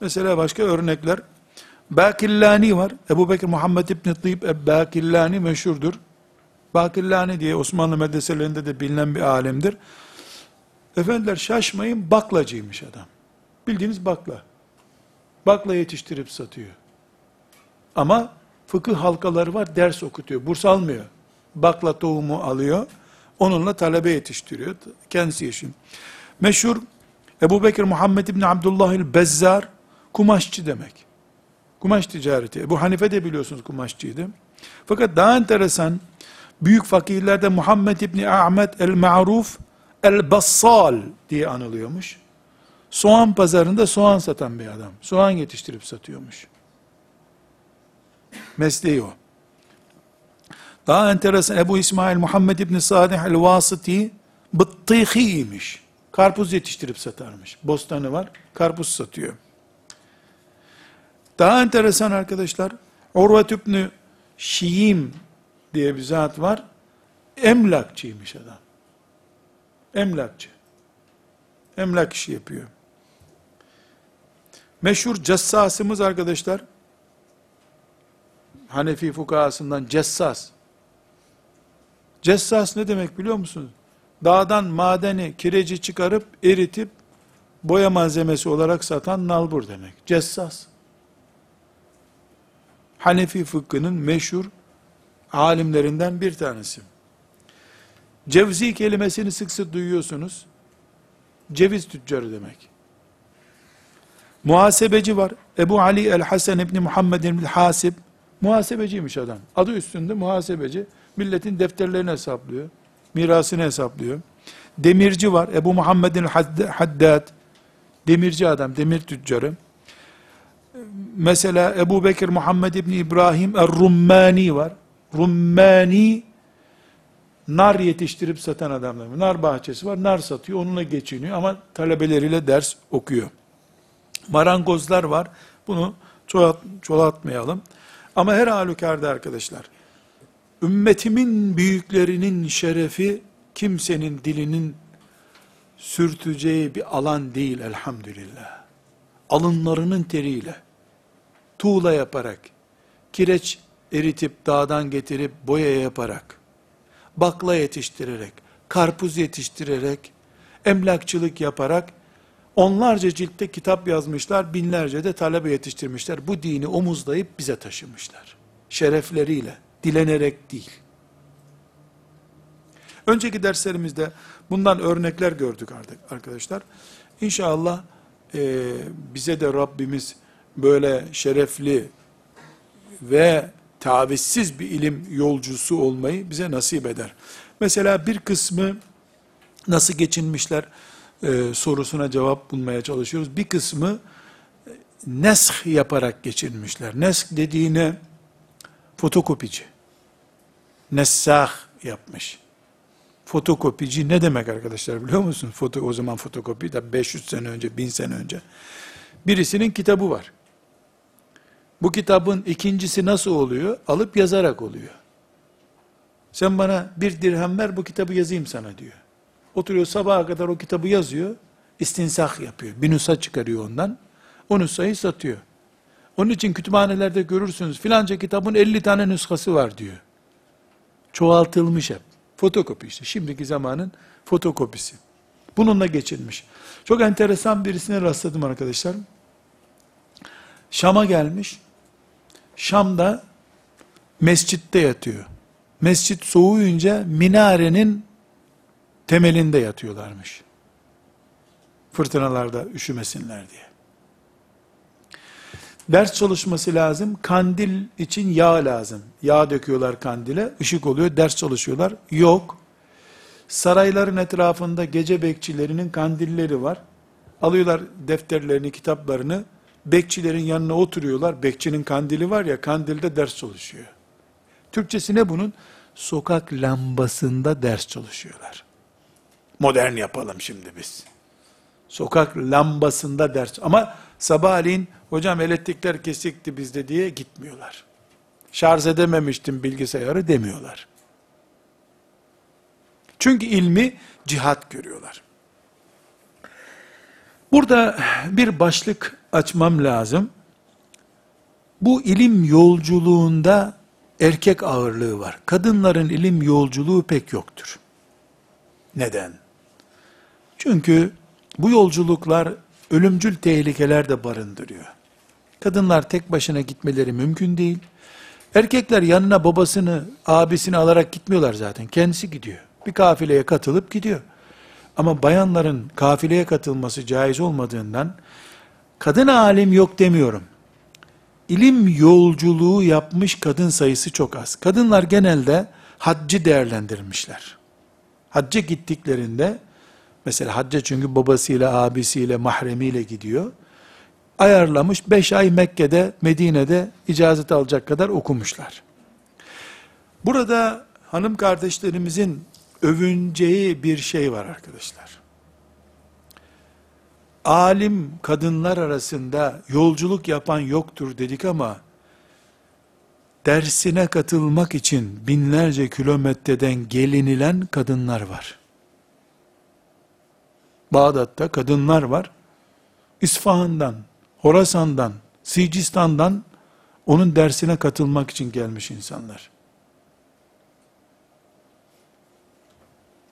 Mesela başka örnekler. Bakillani var. Ebu Bekir Muhammed İbni Tıyib Bakillani meşhurdur. Bakillani diye Osmanlı medreselerinde de bilinen bir alimdir. Efendiler şaşmayın baklacıymış adam. Bildiğiniz bakla. Bakla yetiştirip satıyor. Ama fıkıh halkaları var ders okutuyor. Burs almıyor. Bakla tohumu alıyor. Onunla talebe yetiştiriyor. Kendisi yaşıyor. Meşhur Ebu Bekir Muhammed İbni Abdullah el-Bezzar kumaşçı demek. Kumaş ticareti. Ebu Hanife de biliyorsunuz kumaşçıydı. Fakat daha enteresan büyük fakirlerde Muhammed İbni Ahmet el-Ma'ruf el-Bassal diye anılıyormuş. Soğan pazarında soğan satan bir adam. Soğan yetiştirip satıyormuş. Mesleği o. Daha enteresan Ebu İsmail Muhammed İbni Sadih el-Vasıti bıttihiymiş. Karpuz yetiştirip satarmış. Bostanı var, karpuz satıyor. Daha enteresan arkadaşlar, Urvet İbni Şiim diye bir zat var. Emlakçıymış adam. Emlakçı. Emlak işi yapıyor. Meşhur cessasımız arkadaşlar, Hanefi fukahasından cessas. Cessas ne demek biliyor musunuz? Dağdan madeni, kireci çıkarıp eritip boya malzemesi olarak satan nalbur demek. Cessas. Hanefi fıkhının meşhur alimlerinden bir tanesi. Cevzi kelimesini sık sık duyuyorsunuz. Ceviz tüccarı demek. Muhasebeci var. Ebu Ali el-Hasan İbni Muhammed el-Hasib muhasebeciymiş adam. Adı üstünde muhasebeci. Milletin defterlerini hesaplıyor. Mirasını hesaplıyor. Demirci var. Ebu Muhammed'in Haddad. Demirci adam, demir tüccarı. Mesela Ebu Bekir Muhammed İbni İbrahim Er-Rummani var. Rummani nar yetiştirip satan adamlar. Nar bahçesi var, nar satıyor, onunla geçiniyor ama talebeleriyle ders okuyor. Marangozlar var, bunu çoğalt, çoğaltmayalım. Ama her halükarda arkadaşlar, ümmetimin büyüklerinin şerefi, kimsenin dilinin sürteceği bir alan değil elhamdülillah. Alınlarının teriyle, tuğla yaparak, kireç eritip dağdan getirip boya yaparak, bakla yetiştirerek, karpuz yetiştirerek, emlakçılık yaparak, onlarca ciltte kitap yazmışlar, binlerce de talebe yetiştirmişler. Bu dini omuzlayıp bize taşımışlar. Şerefleriyle, dilenerek değil. Önceki derslerimizde bundan örnekler gördük artık arkadaşlar. İnşallah e, bize de Rabbimiz böyle şerefli ve tavizsiz bir ilim yolcusu olmayı bize nasip eder. Mesela bir kısmı nasıl geçinmişler e, sorusuna cevap bulmaya çalışıyoruz. Bir kısmı nesk yaparak geçirmişler. Nesk dediğine fotokopici. Nessah yapmış. Fotokopici ne demek arkadaşlar biliyor musun? Foto, o zaman fotokopi de 500 sene önce, 1000 sene önce. Birisinin kitabı var. Bu kitabın ikincisi nasıl oluyor? Alıp yazarak oluyor. Sen bana bir dirhem ver bu kitabı yazayım sana diyor. Oturuyor sabaha kadar o kitabı yazıyor. İstinsah yapıyor. Bir nüsa çıkarıyor ondan. O nüshayı satıyor. Onun için kütüphanelerde görürsünüz filanca kitabın 50 tane nüshası var diyor. Çoğaltılmış hep. Fotokopi işte. Şimdiki zamanın fotokopisi. Bununla geçilmiş. Çok enteresan birisine rastladım arkadaşlar. Şam'a gelmiş. Şam'da mescitte yatıyor. Mescit soğuyunca minarenin temelinde yatıyorlarmış. Fırtınalarda üşümesinler diye. Ders çalışması lazım. Kandil için yağ lazım. Yağ döküyorlar kandile. ışık oluyor. Ders çalışıyorlar. Yok. Sarayların etrafında gece bekçilerinin kandilleri var. Alıyorlar defterlerini, kitaplarını. Bekçilerin yanına oturuyorlar. Bekçinin kandili var ya, kandilde ders çalışıyor. Türkçesi ne bunun? Sokak lambasında ders çalışıyorlar. Modern yapalım şimdi biz. Sokak lambasında ders. Ama sabahleyin hocam elektrikler kesikti bizde diye gitmiyorlar. Şarj edememiştim bilgisayarı demiyorlar. Çünkü ilmi cihat görüyorlar. Burada bir başlık açmam lazım. Bu ilim yolculuğunda erkek ağırlığı var. Kadınların ilim yolculuğu pek yoktur. Neden? Çünkü bu yolculuklar ölümcül tehlikeler de barındırıyor. Kadınlar tek başına gitmeleri mümkün değil. Erkekler yanına babasını, abisini alarak gitmiyorlar zaten. Kendisi gidiyor. Bir kafileye katılıp gidiyor. Ama bayanların kafileye katılması caiz olmadığından kadın alim yok demiyorum. İlim yolculuğu yapmış kadın sayısı çok az. Kadınlar genelde haccı değerlendirmişler. Hacca gittiklerinde mesela hacca çünkü babasıyla, abisiyle, mahremiyle gidiyor. Ayarlamış 5 ay Mekke'de, Medine'de icazet alacak kadar okumuşlar. Burada hanım kardeşlerimizin övüneceği bir şey var arkadaşlar. Alim kadınlar arasında yolculuk yapan yoktur dedik ama dersine katılmak için binlerce kilometreden gelinilen kadınlar var. Bağdat'ta kadınlar var. İsfahan'dan, Horasan'dan, Sicistan'dan onun dersine katılmak için gelmiş insanlar.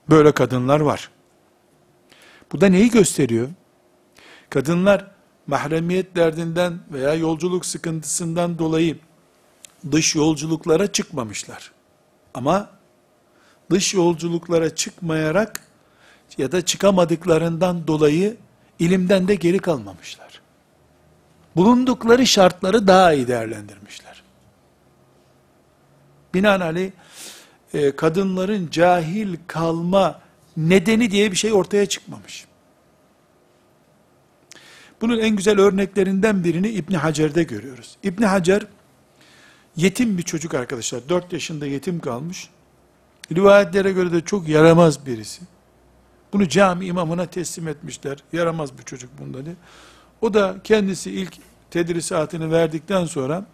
Böyle kadınlar var. Bu da neyi gösteriyor? Kadınlar mahremiyet derdinden veya yolculuk sıkıntısından dolayı dış yolculuklara çıkmamışlar. Ama dış yolculuklara çıkmayarak ya da çıkamadıklarından dolayı ilimden de geri kalmamışlar. Bulundukları şartları daha iyi değerlendirmişler. Binaenaleyh e, kadınların cahil kalma nedeni diye bir şey ortaya çıkmamış. Bunun en güzel örneklerinden birini İbni Hacer'de görüyoruz. İbni Hacer, yetim bir çocuk arkadaşlar. 4 yaşında yetim kalmış. Rivayetlere göre de çok yaramaz birisi. Bunu cami imamına teslim etmişler. Yaramaz bir çocuk bunda diye. O da kendisi ilk tedrisatını verdikten sonra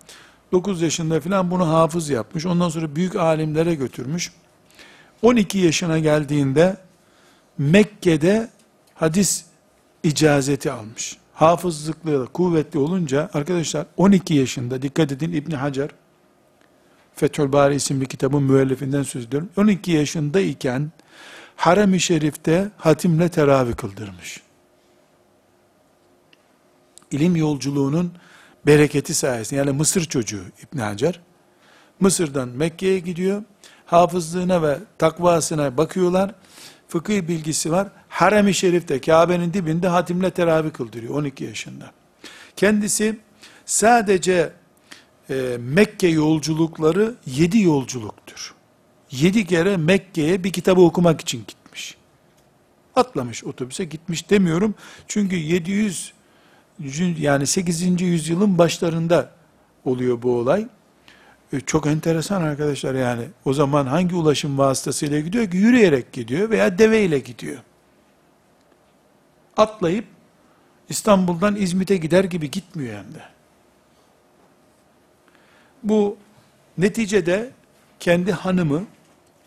9 yaşında falan bunu hafız yapmış. Ondan sonra büyük alimlere götürmüş. 12 yaşına geldiğinde Mekke'de hadis icazeti almış. Hafızlıkları kuvvetli olunca arkadaşlar 12 yaşında dikkat edin İbn Hacer Fethül Bari isimli kitabın müellifinden söz ediyorum. 12 yaşındayken Harem-i Şerif'te hatimle teravih kıldırmış. İlim yolculuğunun bereketi sayesinde yani Mısır çocuğu İbn Hacer Mısır'dan Mekke'ye gidiyor. Hafızlığına ve takvasına bakıyorlar. Fıkıh bilgisi var. Harem-i Şerif'te Kabe'nin dibinde hatimle teravih kıldırıyor 12 yaşında. Kendisi sadece e, Mekke yolculukları 7 yolculuktur. 7 kere Mekke'ye bir kitabı okumak için gitmiş. Atlamış otobüse gitmiş demiyorum. Çünkü 700 yüzün- yani 8. yüzyılın başlarında oluyor bu olay. E, Çok enteresan arkadaşlar yani. O zaman hangi ulaşım vasıtasıyla gidiyor ki? Yürüyerek gidiyor veya deveyle gidiyor. Atlayıp İstanbul'dan İzmit'e gider gibi gitmiyor hem de. Bu neticede kendi hanımı,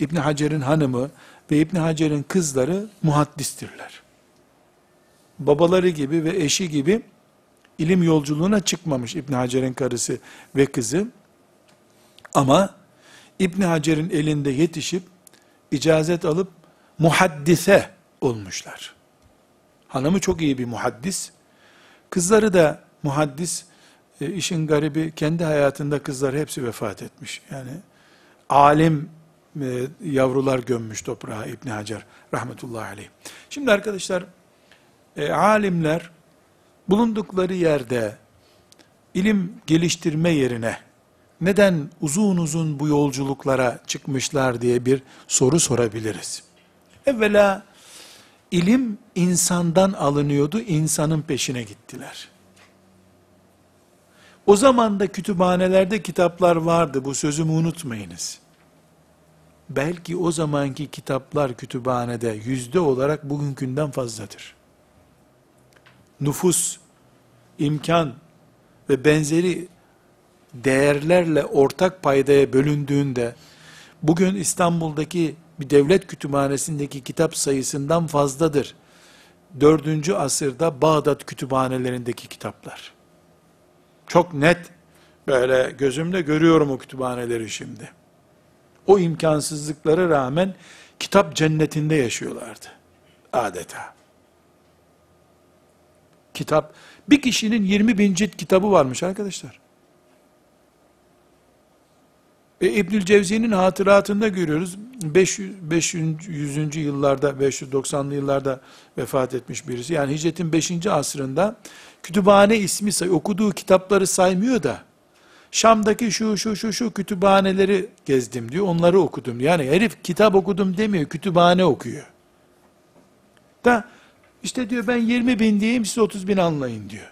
İbn Hacer'in hanımı ve İbn Hacer'in kızları muhaddistirler. Babaları gibi ve eşi gibi ilim yolculuğuna çıkmamış İbn Hacer'in karısı ve kızı. Ama İbn Hacer'in elinde yetişip icazet alıp muhaddise olmuşlar. Hanımı çok iyi bir muhaddis. Kızları da muhaddis. E, işin garibi kendi hayatında kızlar hepsi vefat etmiş. Yani alim yavrular gömmüş toprağa İbn Hacer rahmetullahi aleyh. Şimdi arkadaşlar e, alimler bulundukları yerde ilim geliştirme yerine neden uzun uzun bu yolculuklara çıkmışlar diye bir soru sorabiliriz. Evvela ilim insandan alınıyordu, insanın peşine gittiler. O zaman da kütüphanelerde kitaplar vardı, bu sözümü unutmayınız. Belki o zamanki kitaplar kütüphanede yüzde olarak bugünkünden fazladır. Nüfus, imkan ve benzeri değerlerle ortak paydaya bölündüğünde, bugün İstanbul'daki bir devlet kütüphanesindeki kitap sayısından fazladır. Dördüncü asırda Bağdat kütüphanelerindeki kitaplar. Çok net, böyle gözümle görüyorum o kütüphaneleri şimdi. O imkansızlıklara rağmen kitap cennetinde yaşıyorlardı. Adeta. Kitap, bir kişinin 20 bin cilt kitabı varmış arkadaşlar. E, İbnül Cevzi'nin hatıratında görüyoruz. 500, 500. yıllarda, 590'lı yıllarda vefat etmiş birisi. Yani hicretin 5. asrında kütüphane ismi say, okuduğu kitapları saymıyor da Şam'daki şu şu şu şu kütüphaneleri gezdim diyor. Onları okudum. Yani herif kitap okudum demiyor. Kütüphane okuyor. Da işte diyor ben 20 bin diyeyim siz 30 bin anlayın diyor.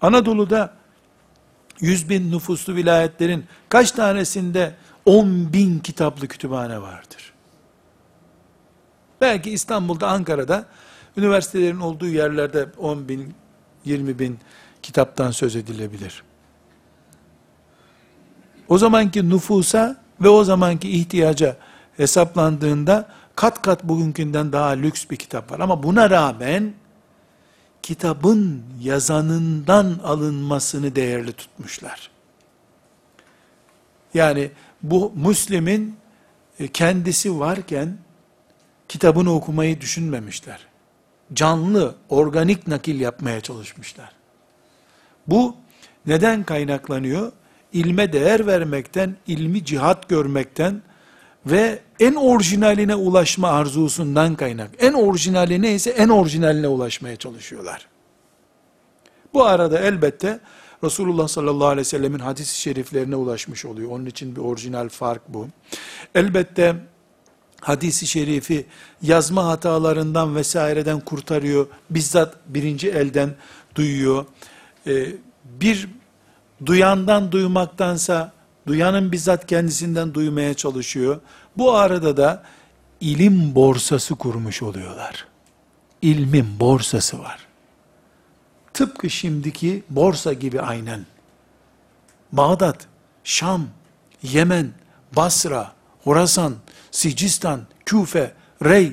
Anadolu'da 100 bin nüfuslu vilayetlerin kaç tanesinde 10 bin kitaplı kütüphane vardır? Belki İstanbul'da, Ankara'da, üniversitelerin olduğu yerlerde 10 bin, 20 bin kitaptan söz edilebilir. O zamanki nüfusa ve o zamanki ihtiyaca hesaplandığında kat kat bugünkünden daha lüks bir kitap var. Ama buna rağmen kitabın yazanından alınmasını değerli tutmuşlar. Yani bu Müslim'in e, kendisi varken kitabını okumayı düşünmemişler. Canlı, organik nakil yapmaya çalışmışlar. Bu neden kaynaklanıyor? İlme değer vermekten, ilmi cihat görmekten ve en orijinaline ulaşma arzusundan kaynak. En orijinali neyse en orijinaline ulaşmaya çalışıyorlar. Bu arada elbette Resulullah sallallahu aleyhi ve sellemin hadis-i şeriflerine ulaşmış oluyor. Onun için bir orijinal fark bu. Elbette hadisi şerifi yazma hatalarından vesaireden kurtarıyor. Bizzat birinci elden duyuyor. Ee, bir duyandan duymaktansa duyanın bizzat kendisinden duymaya çalışıyor. Bu arada da ilim borsası kurmuş oluyorlar. İlmin borsası var. Tıpkı şimdiki borsa gibi aynen. Bağdat, Şam, Yemen, Basra, Horasan, Sicistan, Küfe, Rey,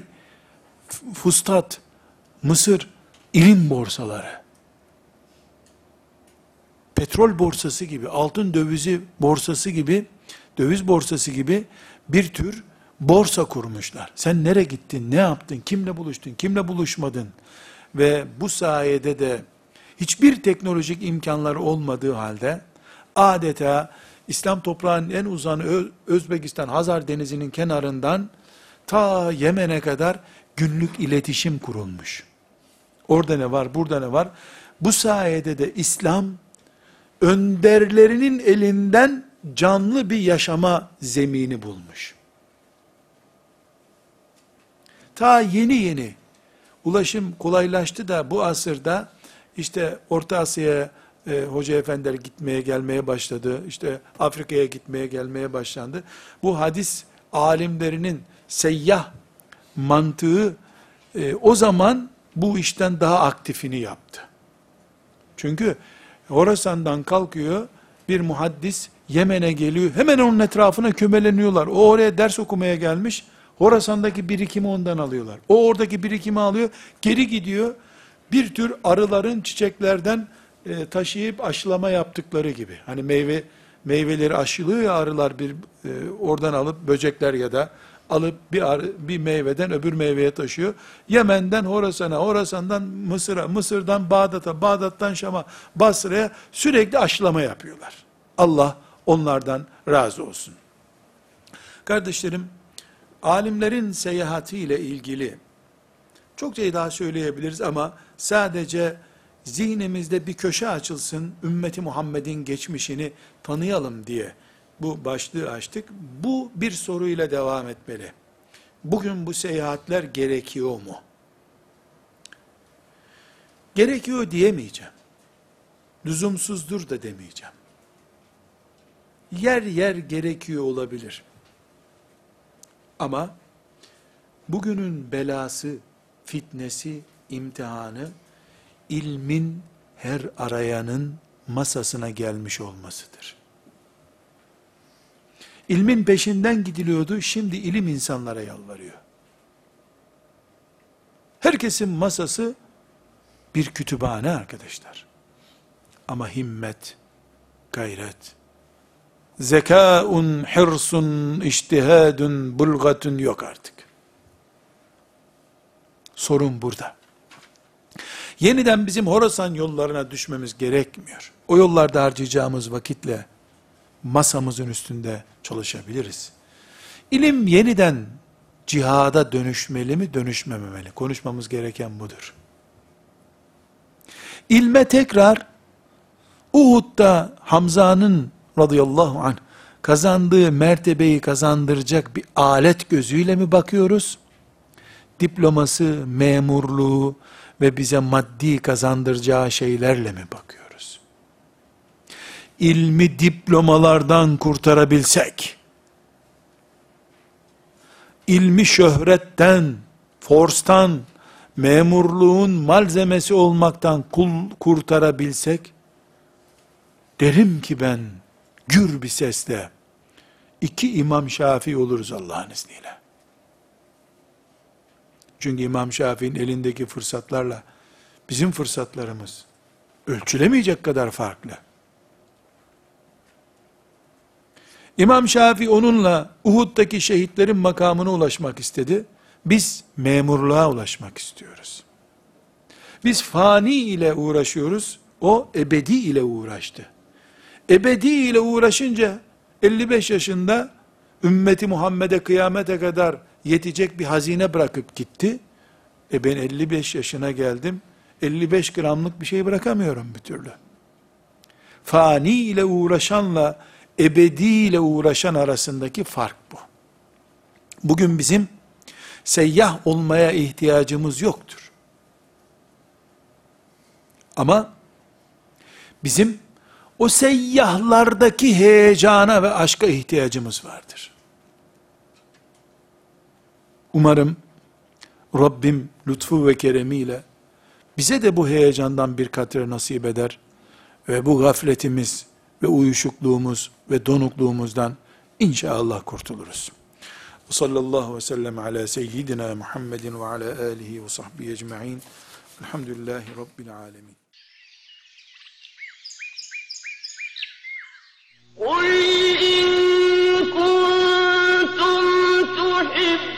Fustat, Mısır, ilim borsaları. Petrol borsası gibi, altın dövizi borsası gibi, döviz borsası gibi bir tür borsa kurmuşlar. Sen nereye gittin, ne yaptın, kimle buluştun, kimle buluşmadın? Ve bu sayede de hiçbir teknolojik imkanları olmadığı halde adeta İslam toprağının en uzanı Özbekistan Hazar Denizi'nin kenarından ta Yemen'e kadar günlük iletişim kurulmuş. Orada ne var, burada ne var? Bu sayede de İslam önderlerinin elinden canlı bir yaşama zemini bulmuş. Ta yeni yeni ulaşım kolaylaştı da bu asırda işte Orta Asya'ya e, hoca efendiler gitmeye gelmeye başladı. İşte Afrika'ya gitmeye gelmeye başlandı. Bu hadis alimlerinin seyyah mantığı e, o zaman bu işten daha aktifini yaptı. Çünkü Horasan'dan kalkıyor bir muhaddis Yemen'e geliyor. Hemen onun etrafına kümeleniyorlar. O oraya ders okumaya gelmiş. Horasan'daki birikimi ondan alıyorlar. O oradaki birikimi alıyor. Geri gidiyor. Bir tür arıların çiçeklerden e, taşıyıp aşılama yaptıkları gibi. Hani meyve meyveleri aşılıyor ya arılar bir e, oradan alıp böcekler ya da alıp bir bir meyveden öbür meyveye taşıyor. Yemen'den Horasan'a, Horasan'dan Mısır'a, Mısır'dan Bağdat'a, Bağdat'tan Şam'a, Basra'ya sürekli aşılama yapıyorlar. Allah onlardan razı olsun. Kardeşlerim, alimlerin seyahati ile ilgili çok şey daha söyleyebiliriz ama sadece zihnimizde bir köşe açılsın, ümmeti Muhammed'in geçmişini tanıyalım diye bu başlığı açtık. Bu bir soruyla devam etmeli. Bugün bu seyahatler gerekiyor mu? Gerekiyor diyemeyeceğim. Lüzumsuzdur da demeyeceğim. Yer yer gerekiyor olabilir. Ama bugünün belası, fitnesi, imtihanı ilmin her arayanın masasına gelmiş olmasıdır. İlmin peşinden gidiliyordu, şimdi ilim insanlara yalvarıyor. Herkesin masası bir kütüphane arkadaşlar. Ama himmet, gayret, zekaun, hırsun, iştihadun, bulgatun yok artık. Sorun burada. Yeniden bizim Horasan yollarına düşmemiz gerekmiyor. O yollarda harcayacağımız vakitle masamızın üstünde çalışabiliriz. İlim yeniden cihada dönüşmeli mi, dönüşmemeli? Konuşmamız gereken budur. İlme tekrar Uhud'da Hamza'nın radıyallahu anh kazandığı mertebeyi kazandıracak bir alet gözüyle mi bakıyoruz? Diploması, memurluğu ve bize maddi kazandıracağı şeylerle mi bakıyoruz? İlmi diplomalardan kurtarabilsek, ilmi şöhretten, forstan, memurluğun malzemesi olmaktan kul kurtarabilsek, derim ki ben, gür bir sesle, iki İmam Şafii oluruz Allah'ın izniyle. Çünkü İmam Şafii'nin elindeki fırsatlarla bizim fırsatlarımız ölçülemeyecek kadar farklı. İmam Şafii onunla Uhud'daki şehitlerin makamına ulaşmak istedi. Biz memurluğa ulaşmak istiyoruz. Biz fani ile uğraşıyoruz. O ebedi ile uğraştı. Ebedi ile uğraşınca 55 yaşında ümmeti Muhammed'e kıyamete kadar yetecek bir hazine bırakıp gitti. E ben 55 yaşına geldim. 55 gramlık bir şey bırakamıyorum bir türlü. Fani ile uğraşanla ebedi ile uğraşan arasındaki fark bu. Bugün bizim seyyah olmaya ihtiyacımız yoktur. Ama bizim o seyyahlardaki heyecana ve aşka ihtiyacımız vardır. Umarım Rabbim lütfu ve keremiyle bize de bu heyecandan bir katre nasip eder ve bu gafletimiz ve uyuşukluğumuz ve donukluğumuzdan inşallah kurtuluruz. Sallallahu ve sellem ala seyyidina Muhammedin ve ala alihi ve sahbihi ecma'in. Elhamdülillahi Rabbil alemin. قل إن كنتم تحبون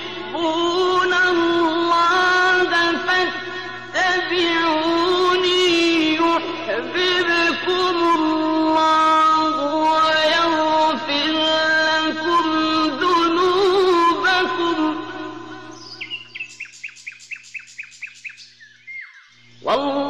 والله